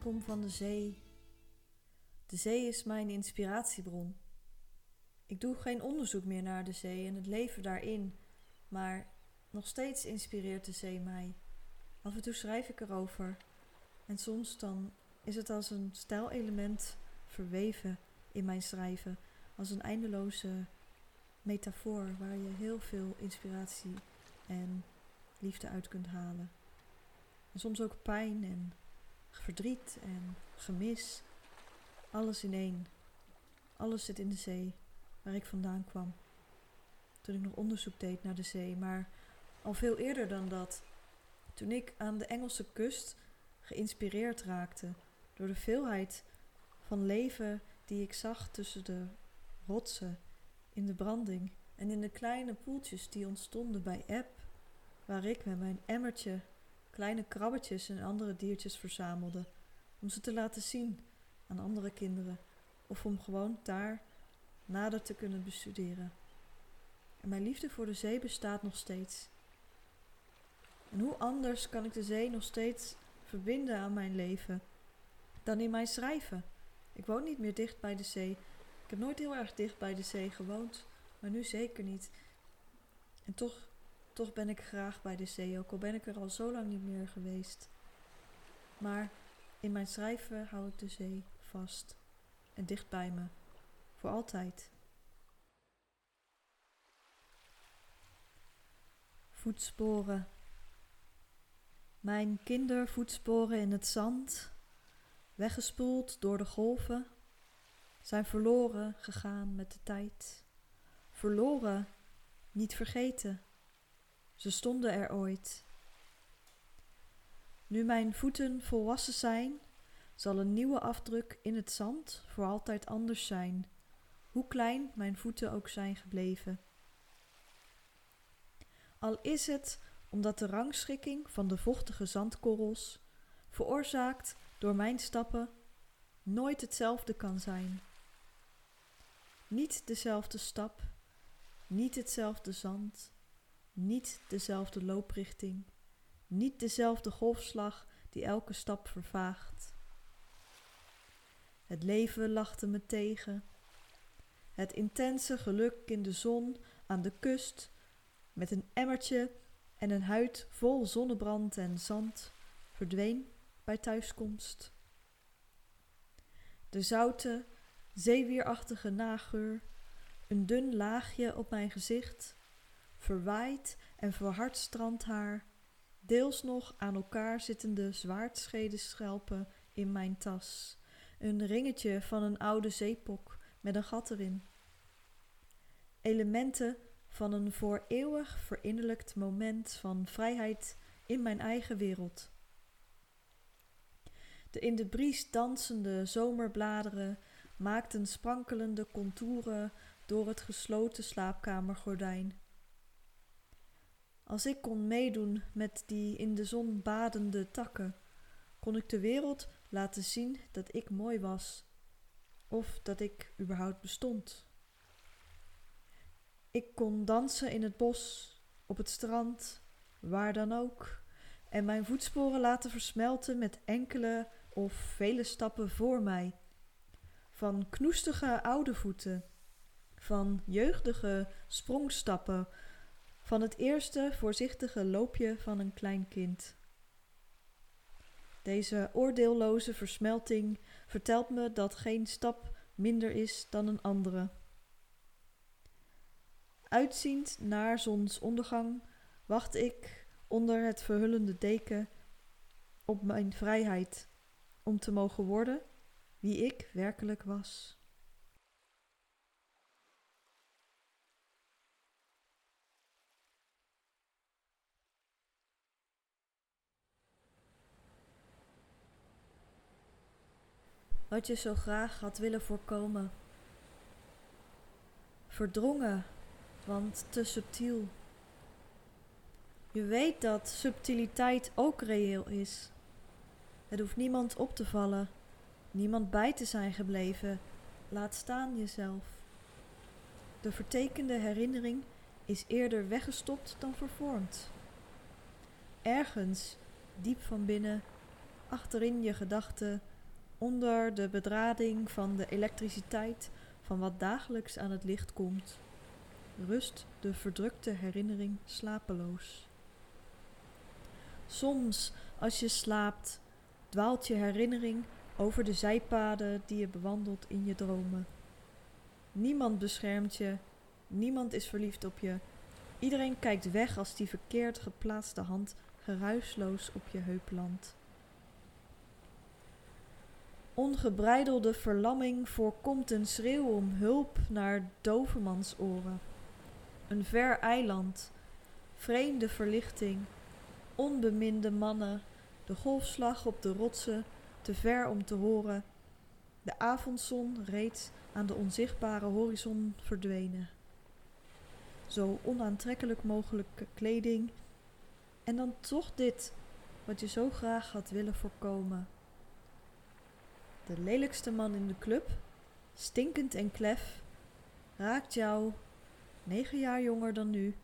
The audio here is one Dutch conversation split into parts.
kom van de zee. De zee is mijn inspiratiebron. Ik doe geen onderzoek meer naar de zee en het leven daarin, maar nog steeds inspireert de zee mij. Af en toe schrijf ik erover en soms dan is het als een stijlelement verweven in mijn schrijven, als een eindeloze metafoor waar je heel veel inspiratie en liefde uit kunt halen. En soms ook pijn en verdriet en gemis. Alles in één. Alles zit in de zee waar ik vandaan kwam. Toen ik nog onderzoek deed naar de zee, maar al veel eerder dan dat. Toen ik aan de Engelse kust geïnspireerd raakte door de veelheid van leven die ik zag tussen de rotsen in de branding en in de kleine poeltjes die ontstonden bij eb, waar ik met mijn emmertje kleine krabbetjes en andere diertjes verzamelde om ze te laten zien aan andere kinderen of om gewoon daar nader te kunnen bestuderen. En mijn liefde voor de zee bestaat nog steeds. En hoe anders kan ik de zee nog steeds verbinden aan mijn leven dan in mijn schrijven? Ik woon niet meer dicht bij de zee. Ik heb nooit heel erg dicht bij de zee gewoond, maar nu zeker niet. En toch, toch ben ik graag bij de zee, ook al ben ik er al zo lang niet meer geweest. Maar in mijn schrijven hou ik de zee vast en dicht bij me, voor altijd. Voetsporen. Mijn kindervoetsporen in het zand, weggespoeld door de golven, zijn verloren gegaan met de tijd. Verloren, niet vergeten. Ze stonden er ooit. Nu mijn voeten volwassen zijn, zal een nieuwe afdruk in het zand voor altijd anders zijn, hoe klein mijn voeten ook zijn gebleven. Al is het omdat de rangschikking van de vochtige zandkorrels, veroorzaakt door mijn stappen, nooit hetzelfde kan zijn. Niet dezelfde stap, niet hetzelfde zand, niet dezelfde looprichting, niet dezelfde golfslag die elke stap vervaagt. Het leven lachte me tegen. Het intense geluk in de zon aan de kust met een emmertje en een huid vol zonnebrand en zand verdween bij thuiskomst. De zoute, zeewierachtige nageur, een dun laagje op mijn gezicht, verwaaid en verhard strandhaar, deels nog aan elkaar zittende zwaardscheden schelpen in mijn tas, een ringetje van een oude zeepok met een gat erin. Elementen van een voor eeuwig verinnerlijkt moment van vrijheid in mijn eigen wereld. De in de bries dansende zomerbladeren maakten sprankelende contouren door het gesloten slaapkamergordijn. Als ik kon meedoen met die in de zon badende takken, kon ik de wereld laten zien dat ik mooi was, of dat ik überhaupt bestond. Ik kon dansen in het bos, op het strand, waar dan ook, en mijn voetsporen laten versmelten met enkele of vele stappen voor mij. Van knoestige oude voeten, van jeugdige sprongstappen, van het eerste voorzichtige loopje van een klein kind. Deze oordeelloze versmelting vertelt me dat geen stap minder is dan een andere. Uitziend naar zonsondergang wacht ik onder het verhullende deken op mijn vrijheid om te mogen worden wie ik werkelijk was. Wat je zo graag had willen voorkomen. Verdrongen want te subtiel. Je weet dat subtiliteit ook reëel is. Het hoeft niemand op te vallen, niemand bij te zijn gebleven, laat staan jezelf. De vertekende herinnering is eerder weggestopt dan vervormd. Ergens, diep van binnen, achterin je gedachten, Onder de bedrading van de elektriciteit van wat dagelijks aan het licht komt, rust de verdrukte herinnering slapeloos. Soms, als je slaapt, dwaalt je herinnering over de zijpaden die je bewandelt in je dromen. Niemand beschermt je, niemand is verliefd op je. Iedereen kijkt weg als die verkeerd geplaatste hand geruisloos op je heup landt. Ongebreidelde verlamming voorkomt een schreeuw om hulp naar dovermansoren. Een ver eiland, vreemde verlichting, onbeminde mannen, de golfslag op de rotsen, te ver om te horen. De avondzon reeds aan de onzichtbare horizon verdwenen. Zo onaantrekkelijk mogelijke kleding. En dan toch dit, wat je zo graag had willen voorkomen. De lelijkste man in de club, stinkend en klef, raakt jou, negen jaar jonger dan nu,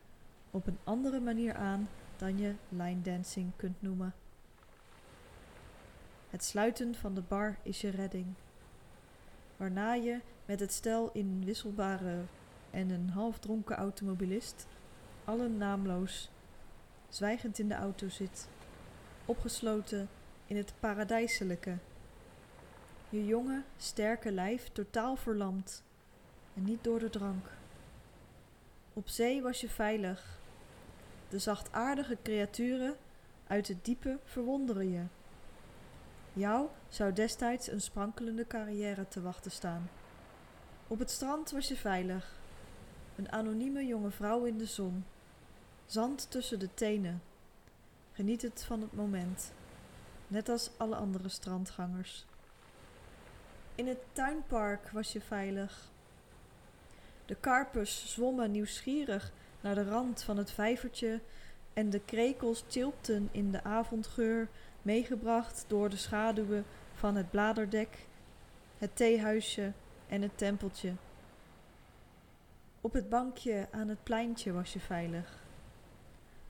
op een andere manier aan dan je line dancing kunt noemen. Het sluiten van de bar is je redding. Waarna je met het stel in wisselbare en een halfdronken automobilist, allen naamloos, zwijgend in de auto zit, opgesloten in het paradijselijke. Je jonge, sterke lijf totaal verlamd en niet door de drank. Op zee was je veilig. De zachtaardige creaturen uit het diepe verwonderen je. Jou zou destijds een sprankelende carrière te wachten staan. Op het strand was je veilig. Een anonieme jonge vrouw in de zon. Zand tussen de tenen. Geniet het van het moment. Net als alle andere strandgangers. In het tuinpark was je veilig. De karpers zwommen nieuwsgierig naar de rand van het vijvertje en de krekels chilpten in de avondgeur meegebracht door de schaduwen van het bladerdek, het theehuisje en het tempeltje. Op het bankje aan het pleintje was je veilig.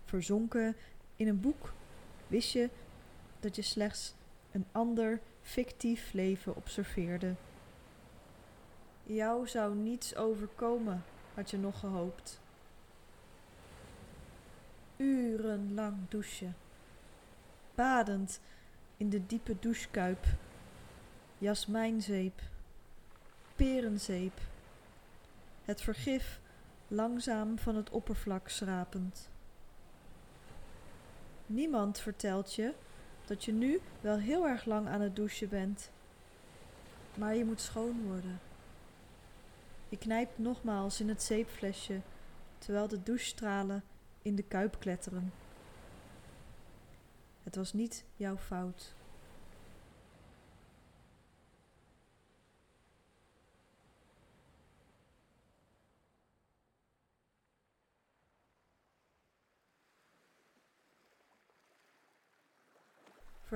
Verzonken in een boek wist je dat je slechts een ander fictief leven observeerde. Jou zou niets overkomen, had je nog gehoopt. Urenlang douchen badend in de diepe douchekuip. Jasmijnzeep, perenzeep, het vergif langzaam van het oppervlak schrapend. Niemand vertelt je dat je nu wel heel erg lang aan het douchen bent, maar je moet schoon worden. Je knijpt nogmaals in het zeepflesje terwijl de douchestralen in de kuip kletteren. Het was niet jouw fout.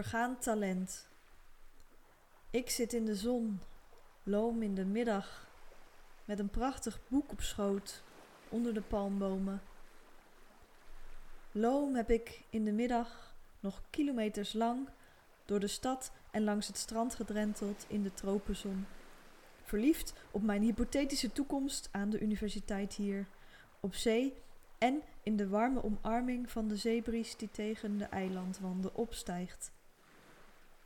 Vergaan talent. Ik zit in de zon, loom in de middag, met een prachtig boek op schoot onder de palmbomen. Loom heb ik in de middag nog kilometers lang, door de stad en langs het strand gedrenteld in de tropenzon. Verliefd op mijn hypothetische toekomst aan de universiteit hier, op zee en in de warme omarming van de zeebries die tegen de eilandwanden opstijgt.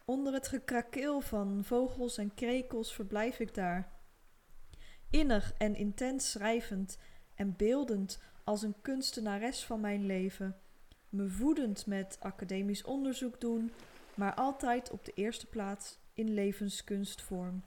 Onder het gekrakeel van vogels en krekels verblijf ik daar. Innig en intens schrijvend en beeldend als een kunstenares van mijn leven me voedend met academisch onderzoek doen, maar altijd op de eerste plaats in levenskunstvorm.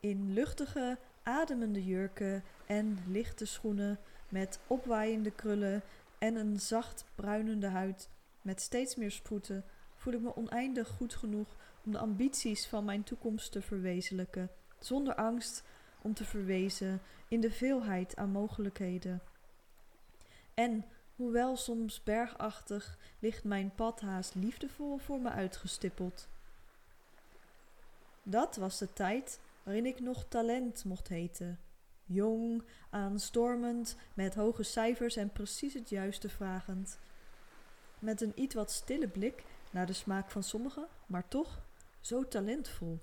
In luchtige, ademende jurken en lichte schoenen met opwaaiende krullen en een zacht bruinende huid met steeds meer sproeten voel ik me oneindig goed genoeg om de ambities van mijn toekomst te verwezenlijken, zonder angst om te verwezen in de veelheid aan mogelijkheden. En Hoewel soms bergachtig ligt mijn pad haast liefdevol voor me uitgestippeld. Dat was de tijd waarin ik nog talent mocht heten. Jong, aanstormend, met hoge cijfers en precies het juiste vragend. Met een iets wat stille blik naar de smaak van sommigen, maar toch zo talentvol.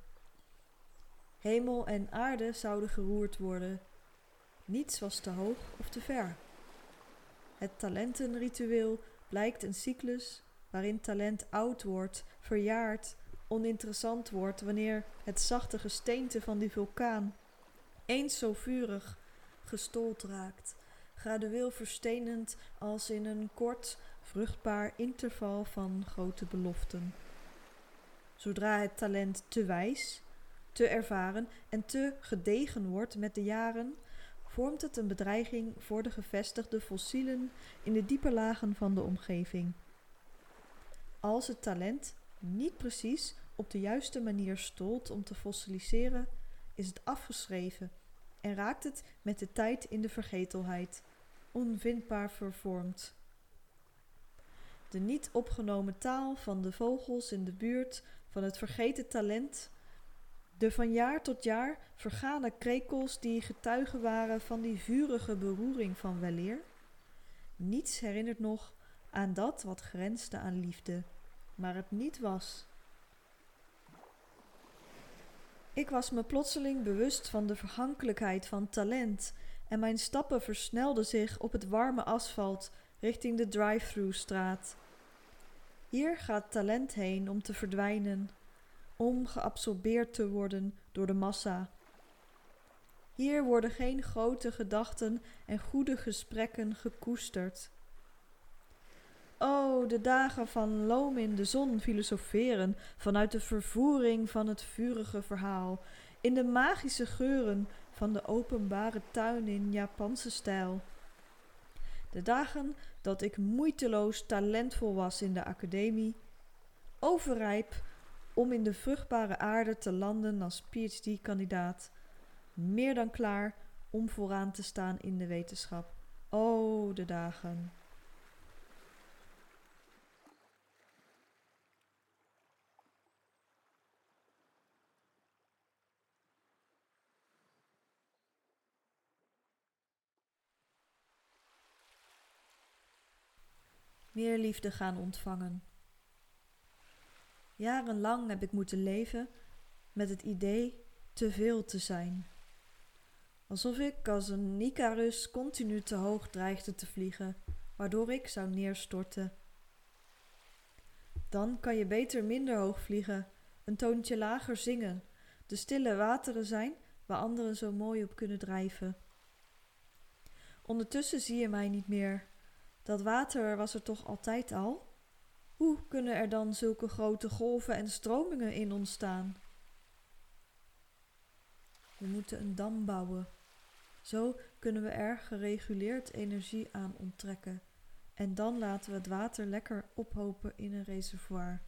Hemel en aarde zouden geroerd worden. Niets was te hoog of te ver. Het talentenritueel blijkt een cyclus waarin talent oud wordt, verjaart, oninteressant wordt wanneer het zachte gesteente van die vulkaan eens zo vurig gestold raakt, gradueel verstenend als in een kort, vruchtbaar interval van grote beloften. Zodra het talent te wijs, te ervaren en te gedegen wordt met de jaren, vormt het een bedreiging voor de gevestigde fossielen in de diepe lagen van de omgeving. Als het talent niet precies op de juiste manier stolt om te fossiliseren, is het afgeschreven en raakt het met de tijd in de vergetelheid, onvindbaar vervormd. De niet opgenomen taal van de vogels in de buurt van het vergeten talent, de van jaar tot jaar vergane krekels die getuigen waren van die vurige beroering van weleer. Niets herinnert nog aan dat wat grensde aan liefde, maar het niet was. Ik was me plotseling bewust van de vergankelijkheid van talent en mijn stappen versnelden zich op het warme asfalt richting de drive-through straat. Hier gaat talent heen om te verdwijnen, om geabsorbeerd te worden door de massa. Hier worden geen grote gedachten en goede gesprekken gekoesterd. Oh, de dagen van loom in de zon filosoferen vanuit de vervoering van het vurige verhaal, in de magische geuren van de openbare tuin in Japanse stijl. De dagen dat ik moeiteloos talentvol was in de academie, overrijp om in de vruchtbare aarde te landen als PhD-kandidaat, meer dan klaar om vooraan te staan in de wetenschap. Oh, de dagen. Meer liefde gaan ontvangen. Jarenlang heb ik moeten leven met het idee te veel te zijn. Alsof ik als een Icarus continu te hoog dreigde te vliegen, waardoor ik zou neerstorten. Dan kan je beter minder hoog vliegen, een toontje lager zingen, de stille wateren zijn waar anderen zo mooi op kunnen drijven. Ondertussen zie je mij niet meer, dat water was er toch altijd al? Hoe kunnen er dan zulke grote golven en stromingen in ontstaan? We moeten een dam bouwen. Zo kunnen we er gereguleerd energie aan onttrekken. En dan laten we het water lekker ophopen in een reservoir.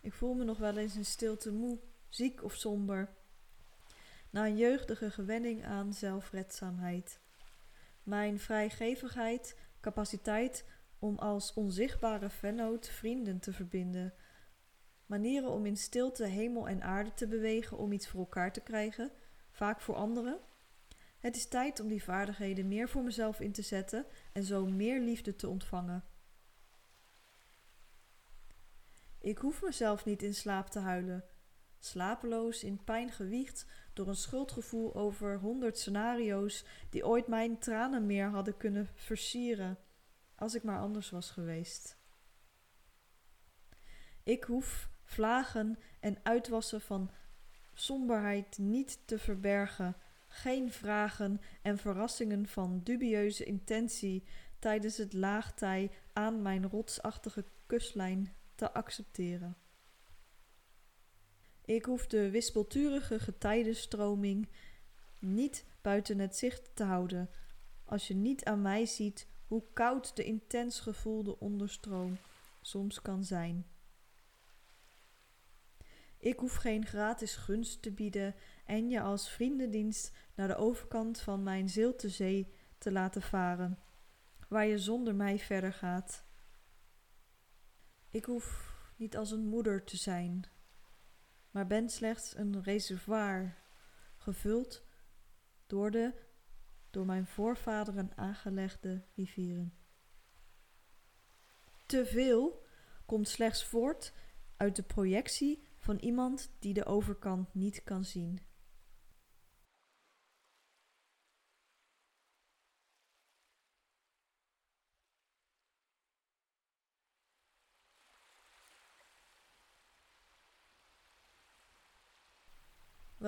Ik voel me nog wel eens in stilte moe, ziek of somber. Na een jeugdige gewenning aan zelfredzaamheid. Mijn vrijgevigheid, capaciteit om als onzichtbare vennoot vrienden te verbinden. Manieren om in stilte hemel en aarde te bewegen om iets voor elkaar te krijgen, vaak voor anderen. Het is tijd om die vaardigheden meer voor mezelf in te zetten en zo meer liefde te ontvangen. Ik hoef mezelf niet in slaap te huilen, slapeloos in pijn gewiegd door een schuldgevoel over honderd scenario's die ooit mijn tranen meer hadden kunnen versieren als ik maar anders was geweest. Ik hoef vlagen en uitwassen van somberheid niet te verbergen, geen vragen en verrassingen van dubieuze intentie tijdens het laagtij aan mijn rotsachtige kustlijn te accepteren. Ik hoef de wispelturige getijdenstroming niet buiten het zicht te houden als je niet aan mij ziet hoe koud de intens gevoelde onderstroom soms kan zijn. Ik hoef geen gratis gunst te bieden en je als vriendendienst naar de overkant van mijn zilte zee te laten varen, waar je zonder mij verder gaat. Ik hoef niet als een moeder te zijn maar ben slechts een reservoir, gevuld door de door mijn voorvaderen aangelegde rivieren. Te veel komt slechts voort uit de projectie van iemand die de overkant niet kan zien.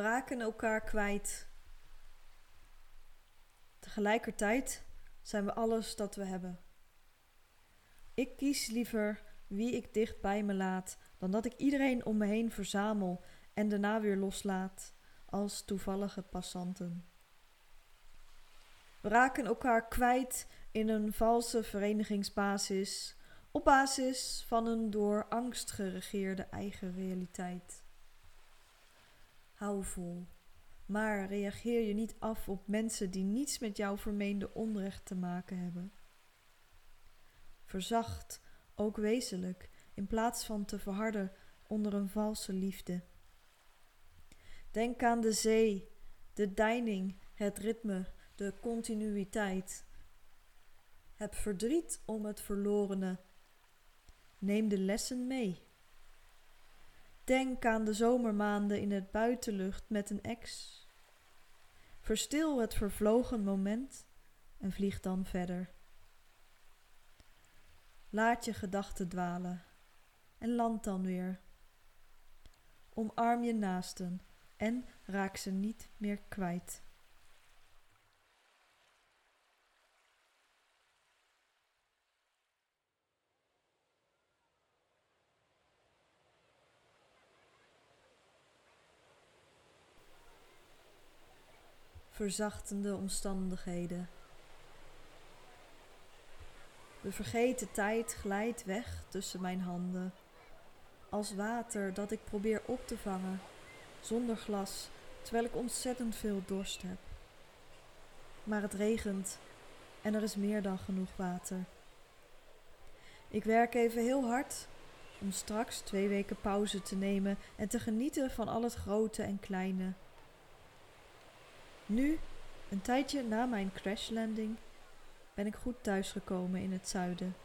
Raken elkaar kwijt. Tegelijkertijd zijn we alles dat we hebben. Ik kies liever wie ik dicht bij me laat, dan dat ik iedereen om me heen verzamel en daarna weer loslaat als toevallige passanten. We raken elkaar kwijt in een valse verenigingsbasis, op basis van een door angst geregeerde eigen realiteit. Hou vol, maar reageer je niet af op mensen die niets met jouw vermeende onrecht te maken hebben. Verzacht, ook wezenlijk, in plaats van te verharden onder een valse liefde. Denk aan de zee, de deining, het ritme, de continuïteit. Heb verdriet om het verlorene. Neem de lessen mee. Denk aan de zomermaanden in het buitenlucht met een ex. Verstil het vervlogen moment en vlieg dan verder. Laat je gedachten dwalen en land dan weer. Omarm je naasten en raak ze niet meer kwijt. Verzachtende omstandigheden. De vergeten tijd glijdt weg tussen mijn handen, als water dat ik probeer op te vangen, zonder glas, terwijl ik ontzettend veel dorst heb. Maar het regent en er is meer dan genoeg water. Ik werk even heel hard om straks twee weken pauze te nemen en te genieten van al het grote en kleine. Nu, een tijdje na mijn crashlanding, ben ik goed thuisgekomen in het zuiden.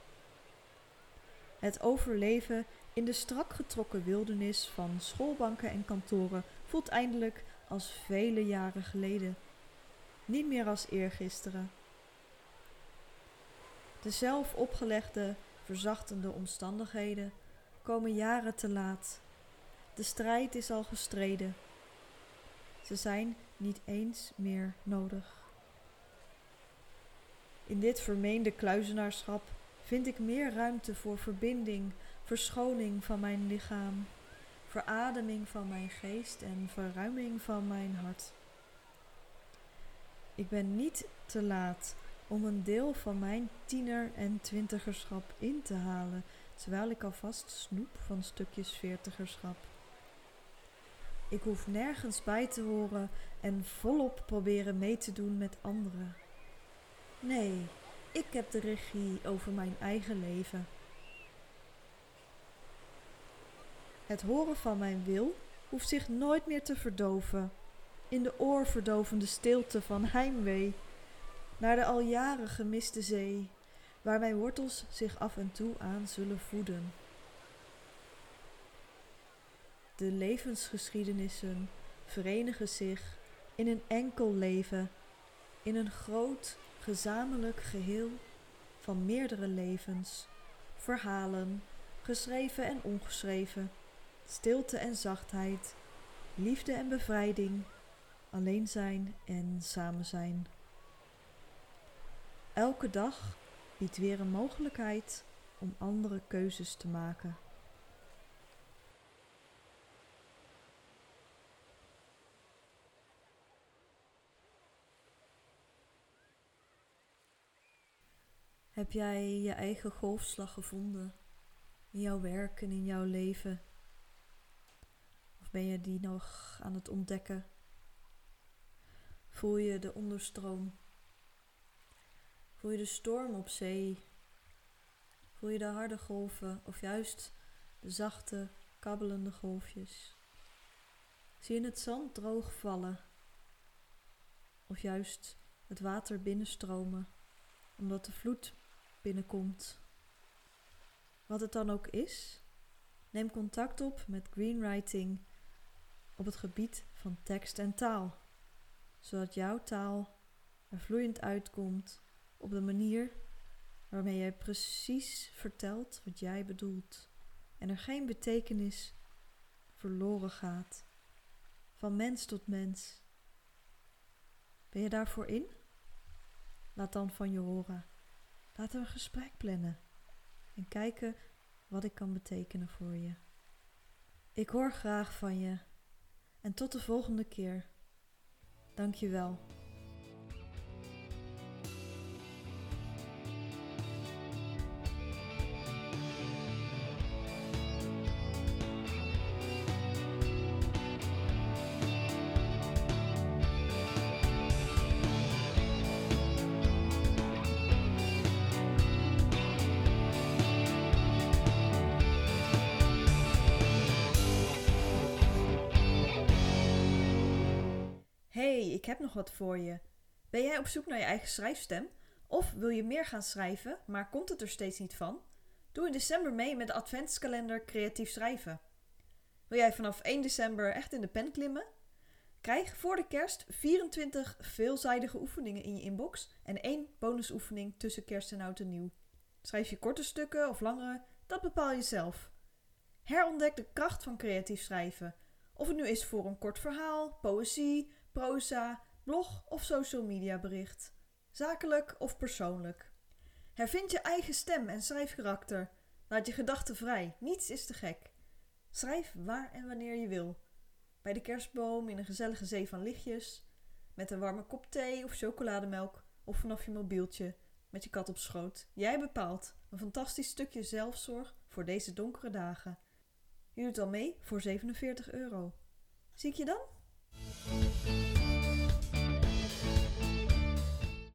Het overleven in de strak getrokken wildernis van schoolbanken en kantoren voelt eindelijk als vele jaren geleden, niet meer als eergisteren. De zelf opgelegde, verzachtende omstandigheden komen jaren te laat. De strijd is al gestreden. Ze zijn niet eens meer nodig. In dit vermeende kluizenaarschap vind ik meer ruimte voor verbinding, verschoning van mijn lichaam, verademing van mijn geest en verruiming van mijn hart. Ik ben niet te laat om een deel van mijn tiener- en twintigerschap in te halen, terwijl ik alvast snoep van stukjes veertigerschap. Ik hoef nergens bij te horen en volop proberen mee te doen met anderen. Nee, ik heb de regie over mijn eigen leven. Het horen van mijn wil hoeft zich nooit meer te verdoven in de oorverdovende stilte van heimwee naar de al jaren gemiste zee, waar mijn wortels zich af en toe aan zullen voeden. De levensgeschiedenissen verenigen zich in een enkel leven, in een groot gezamenlijk geheel van meerdere levens, verhalen, geschreven en ongeschreven, stilte en zachtheid, liefde en bevrijding, alleen zijn en samen zijn. Elke dag biedt weer een mogelijkheid om andere keuzes te maken. Heb jij je eigen golfslag gevonden in jouw werk en in jouw leven? Of ben je die nog aan het ontdekken? Voel je de onderstroom? Voel je de storm op zee? Voel je de harde golven of juist de zachte, kabbelende golfjes? Zie je het zand droog vallen? Of juist het water binnenstromen, omdat de vloed binnenkomt. Wat het dan ook is, Neem contact op met Greenwriting op het gebied van tekst en taal, zodat jouw taal er vloeiend uitkomt op de manier waarmee jij precies vertelt wat jij bedoelt en er geen betekenis verloren gaat van mens tot mens. Ben je daarvoor in? Laat dan van je horen. Laten we een gesprek plannen en kijken wat ik kan betekenen voor je. Ik hoor graag van je en tot de volgende keer. Dank je wel. Ik heb nog wat voor je. Ben jij op zoek naar je eigen schrijfstem? Of wil je meer gaan schrijven, maar komt het er steeds niet van? Doe in december mee met de adventskalender Creatief Schrijven. Wil jij vanaf 1 december echt in de pen klimmen? Krijg voor de kerst 24 veelzijdige oefeningen in je inbox en één bonusoefening tussen kerst en oud en nieuw. Schrijf je korte stukken of langere, dat bepaal je zelf. Herontdek de kracht van creatief schrijven. Of het nu is voor een kort verhaal, poëzie, proza, blog of social media bericht. Zakelijk of persoonlijk. Hervind je eigen stem en schrijfkarakter. Laat je gedachten vrij. Niets is te gek. Schrijf waar en wanneer je wil. Bij de kerstboom, in een gezellige zee van lichtjes. Met een warme kop thee of chocolademelk. Of vanaf je mobieltje. Met je kat op schoot. Jij bepaalt. Een fantastisch stukje zelfzorg voor deze donkere dagen. Je doet al mee voor 47 euro. Zie ik je dan?